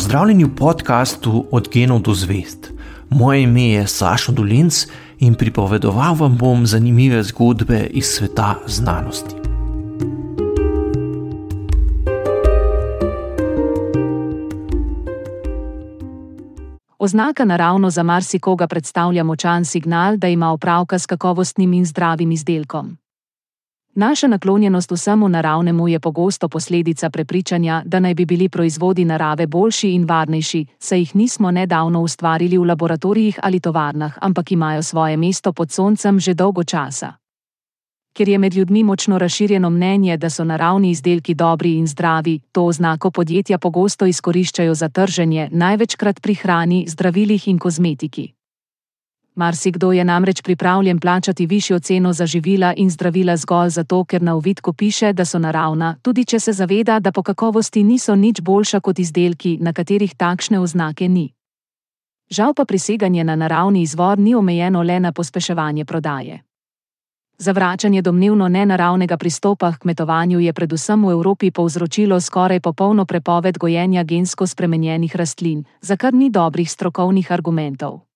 Pozdravljeni v podkastu Od genov do zvest. Moje ime je Sašo Dolinc in pripovedoval vam bom zanimive zgodbe iz sveta znanosti. Oznaka naravno za marsikoga predstavlja močan signal, da ima opravka s kakovostnim in zdravim izdelkom. Naša naklonjenost vsemu naravnemu je pogosto posledica prepričanja, da naj bi bili proizvodi narave boljši in varnejši, saj jih nismo nedavno ustvarili v laboratorijih ali tovarnah, ampak imajo svoje mesto pod soncem že dolgo časa. Ker je med ljudmi močno razširjeno mnenje, da so naravni izdelki dobri in zdravi, to oznako podjetja pogosto izkoriščajo za trženje, največkrat pri hrani, zdravilih in kozmetiki. Marsikdo je namreč pripravljen plačati višjo ceno za živila in zdravila zgolj zato, ker na uvidku piše, da so naravna, tudi če se zaveda, da po kakovosti niso nič boljša kot izdelki, na katerih takšne oznake ni. Žal pa priseganje na naravni izvor ni omejeno le na pospeševanje prodaje. Zavračanje domnevno nenaravnega pristopa k kmetovanju je predvsem v Evropi povzročilo skoraj popolno prepoved gojenja gensko spremenjenih rastlin, za kar ni dobrih strokovnih argumentov.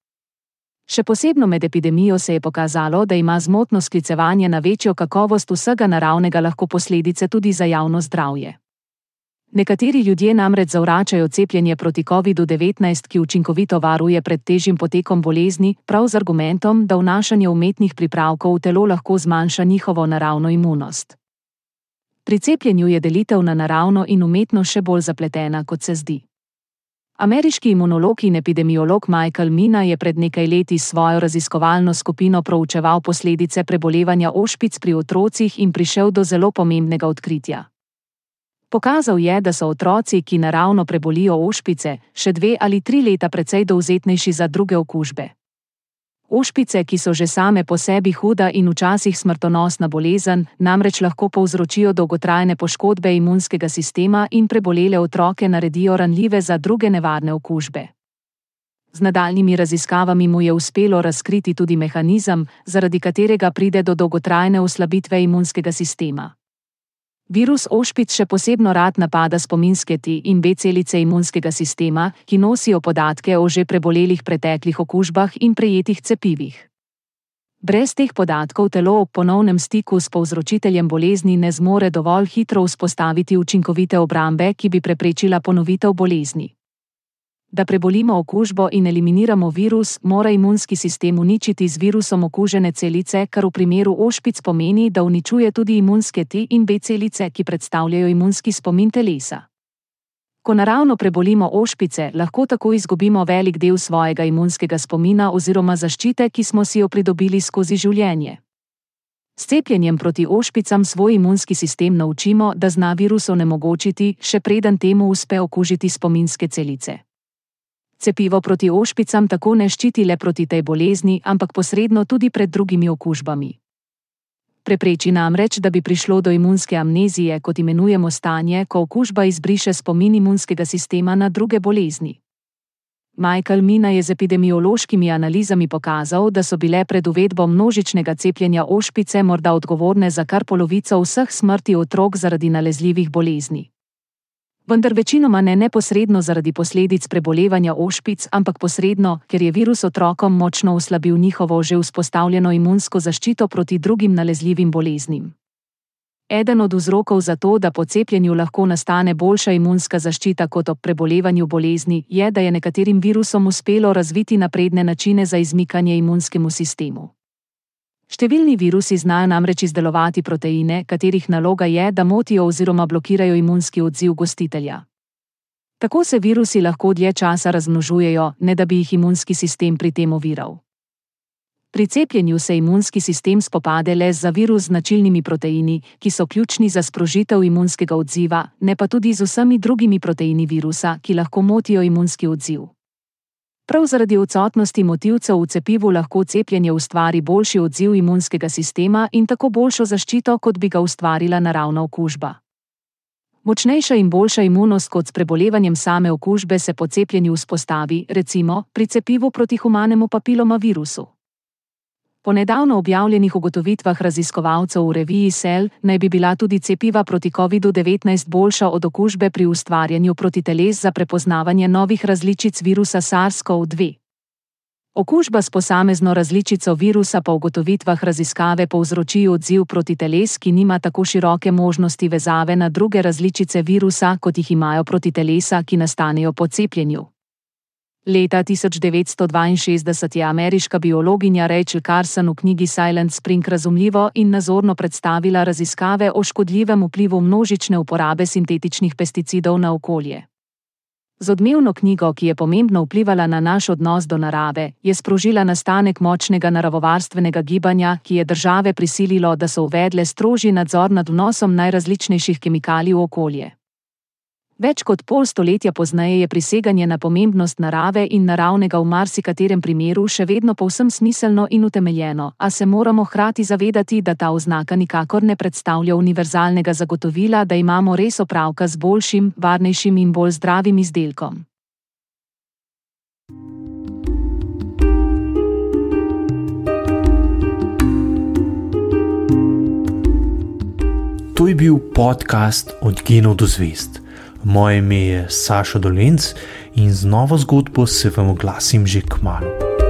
Še posebno med epidemijo se je pokazalo, da ima zmotno sklicevanje na večjo kakovost vsega naravnega lahko posledice tudi za javno zdravje. Nekateri ljudje namreč zavračajo cepljenje proti COVID-19, ki učinkovito varuje pred težjim potekom bolezni, prav z argumentom, da vnašanje umetnih pripravkov v telo lahko zmanjša njihovo naravno imunost. Pri cepljenju je delitev na naravno in umetno še bolj zapletena, kot se zdi. Ameriški imunolog in epidemiolog Michael Mina je pred nekaj leti svojo raziskovalno skupino proučeval posledice prebolevanja ošpic pri otrocih in prišel do zelo pomembnega odkritja. Pokazal je, da so otroci, ki naravno prebolijo ošpice, še dve ali tri leta precej dovzetnejši za druge okužbe. Ošpice, ki so že same po sebi huda in včasih smrtonosna bolezen, namreč lahko povzročijo dolgotrajne poškodbe imunskega sistema in prebolele otroke naredijo ranljive za druge nevarne okužbe. Z nadaljnimi raziskavami mu je uspelo razkriti tudi mehanizem, zaradi katerega pride do dolgotrajne oslabitve imunskega sistema. Virus ošpic še posebno rad napada spominske T in B celice imunskega sistema, ki nosijo podatke o že prebolelih preteklih okužbah in prejetih cepivih. Brez teh podatkov telo ob ponovnem stiku s povzročiteljem bolezni ne zmore dovolj hitro vzpostaviti učinkovite obrambe, ki bi preprečila ponovitev bolezni. Da prebolimo okužbo in eliminiramo virus, mora imunski sistem uničiti z virusom okužene celice, kar v primeru ošpic pomeni, da uničuje tudi imunske T in B celice, ki predstavljajo imunski spomin telesa. Ko naravno prebolimo ošpice, lahko tako izgubimo velik del svojega imunskega spomina oziroma zaščite, ki smo si jo pridobili skozi življenje. S cepljenjem proti ošpicam svoj imunski sistem naučimo, da zna virus onemogočiti, še preden temu uspe okužiti spominske celice. Cepivo proti ošpicam tako ne ščiti le proti tej bolezni, ampak posredno tudi pred drugimi okužbami. Prepreči namreč, da bi prišlo do imunske amnezije, kot imenujemo stanje, ko okužba izbriše spomin imunskega sistema na druge bolezni. Michael Mina je z epidemiološkimi analizami pokazal, da so bile pred uvedbo množičnega cepljenja ošpice morda odgovorne za kar polovico vseh smrti otrok zaradi nalezljivih bolezni vendar večinoma ne neposredno zaradi posledic prebolevanja ošpic, ampak posredno, ker je virus otrokom močno oslabil njihovo že vzpostavljeno imunsko zaščito proti drugim nalezljivim boleznim. Eden od vzrokov za to, da po cepljenju lahko nastane boljša imunska zaščita kot ob prebolevanju bolezni, je, da je nekaterim virusom uspelo razviti napredne načine za izmikanje imunskemu sistemu. Številni virusi znajo namreč izdelovati proteine, katerih naloga je, da motijo oziroma blokirajo imunski odziv gostitelja. Tako se virusi lahko dlje časa razmnožujejo, ne da bi jih imunski sistem pri tem oviral. Pri cepljenju se imunski sistem spopade le z virus značilnimi proteini, ki so ključni za sprožitev imunskega odziva, ne pa tudi z vsemi drugimi proteini virusa, ki lahko motijo imunski odziv. Prav zaradi odsotnosti motivcev v cepivu lahko cepljenje ustvari boljši odziv imunskega sistema in tako boljšo zaščito, kot bi ga ustvarila naravna okužba. Močnejša in boljša imunost kot s prebolevanjem same okužbe se po cepljenju vzpostavi, recimo, pri cepivu proti humanemu papiloma virusu. Po nedavno objavljenih ugotovitvah raziskovalcev v reviji Cell naj bi bila tudi cepiva proti COVID-19 boljša od okužbe pri ustvarjanju protiteles za prepoznavanje novih različic virusa SARS-CoV-2. Okužba s posamezno različico virusa po ugotovitvah raziskave povzroči odziv proti teles, ki nima tako široke možnosti vezave na druge različice virusa, kot jih imajo proti telesa, ki nastanejo po cepljenju. Leta 1962 je ameriška biologinja Rachel Carson v knjigi Silent Spring razumljivo in nazorno predstavila raziskave o škodljivem vplivu množične uporabe sintetičnih pesticidov na okolje. Z odmevno knjigo, ki je pomembno vplivala na naš odnos do narave, je sprožila nastanek močnega naravovarstvenega gibanja, ki je države prisililo, da so uvedle strožji nadzor nad vnosom najrazličnejših kemikalij v okolje. Več kot pol stoletja pozneje je priseganje na pomembnost narave in naravnega v marsikaterem primeru še vedno povsem smiselno in utemeljeno, a se moramo hkrati zavedati, da ta oznaka nikakor ne predstavlja univerzalnega zagotovila, da imamo res opravka z boljšim, varnejšim in bolj zdravim izdelkom. To je bil podcast Od genov do zvest. Moje ime je Saša Dolenc in z novo zgodbo se vam oglasim že k malu.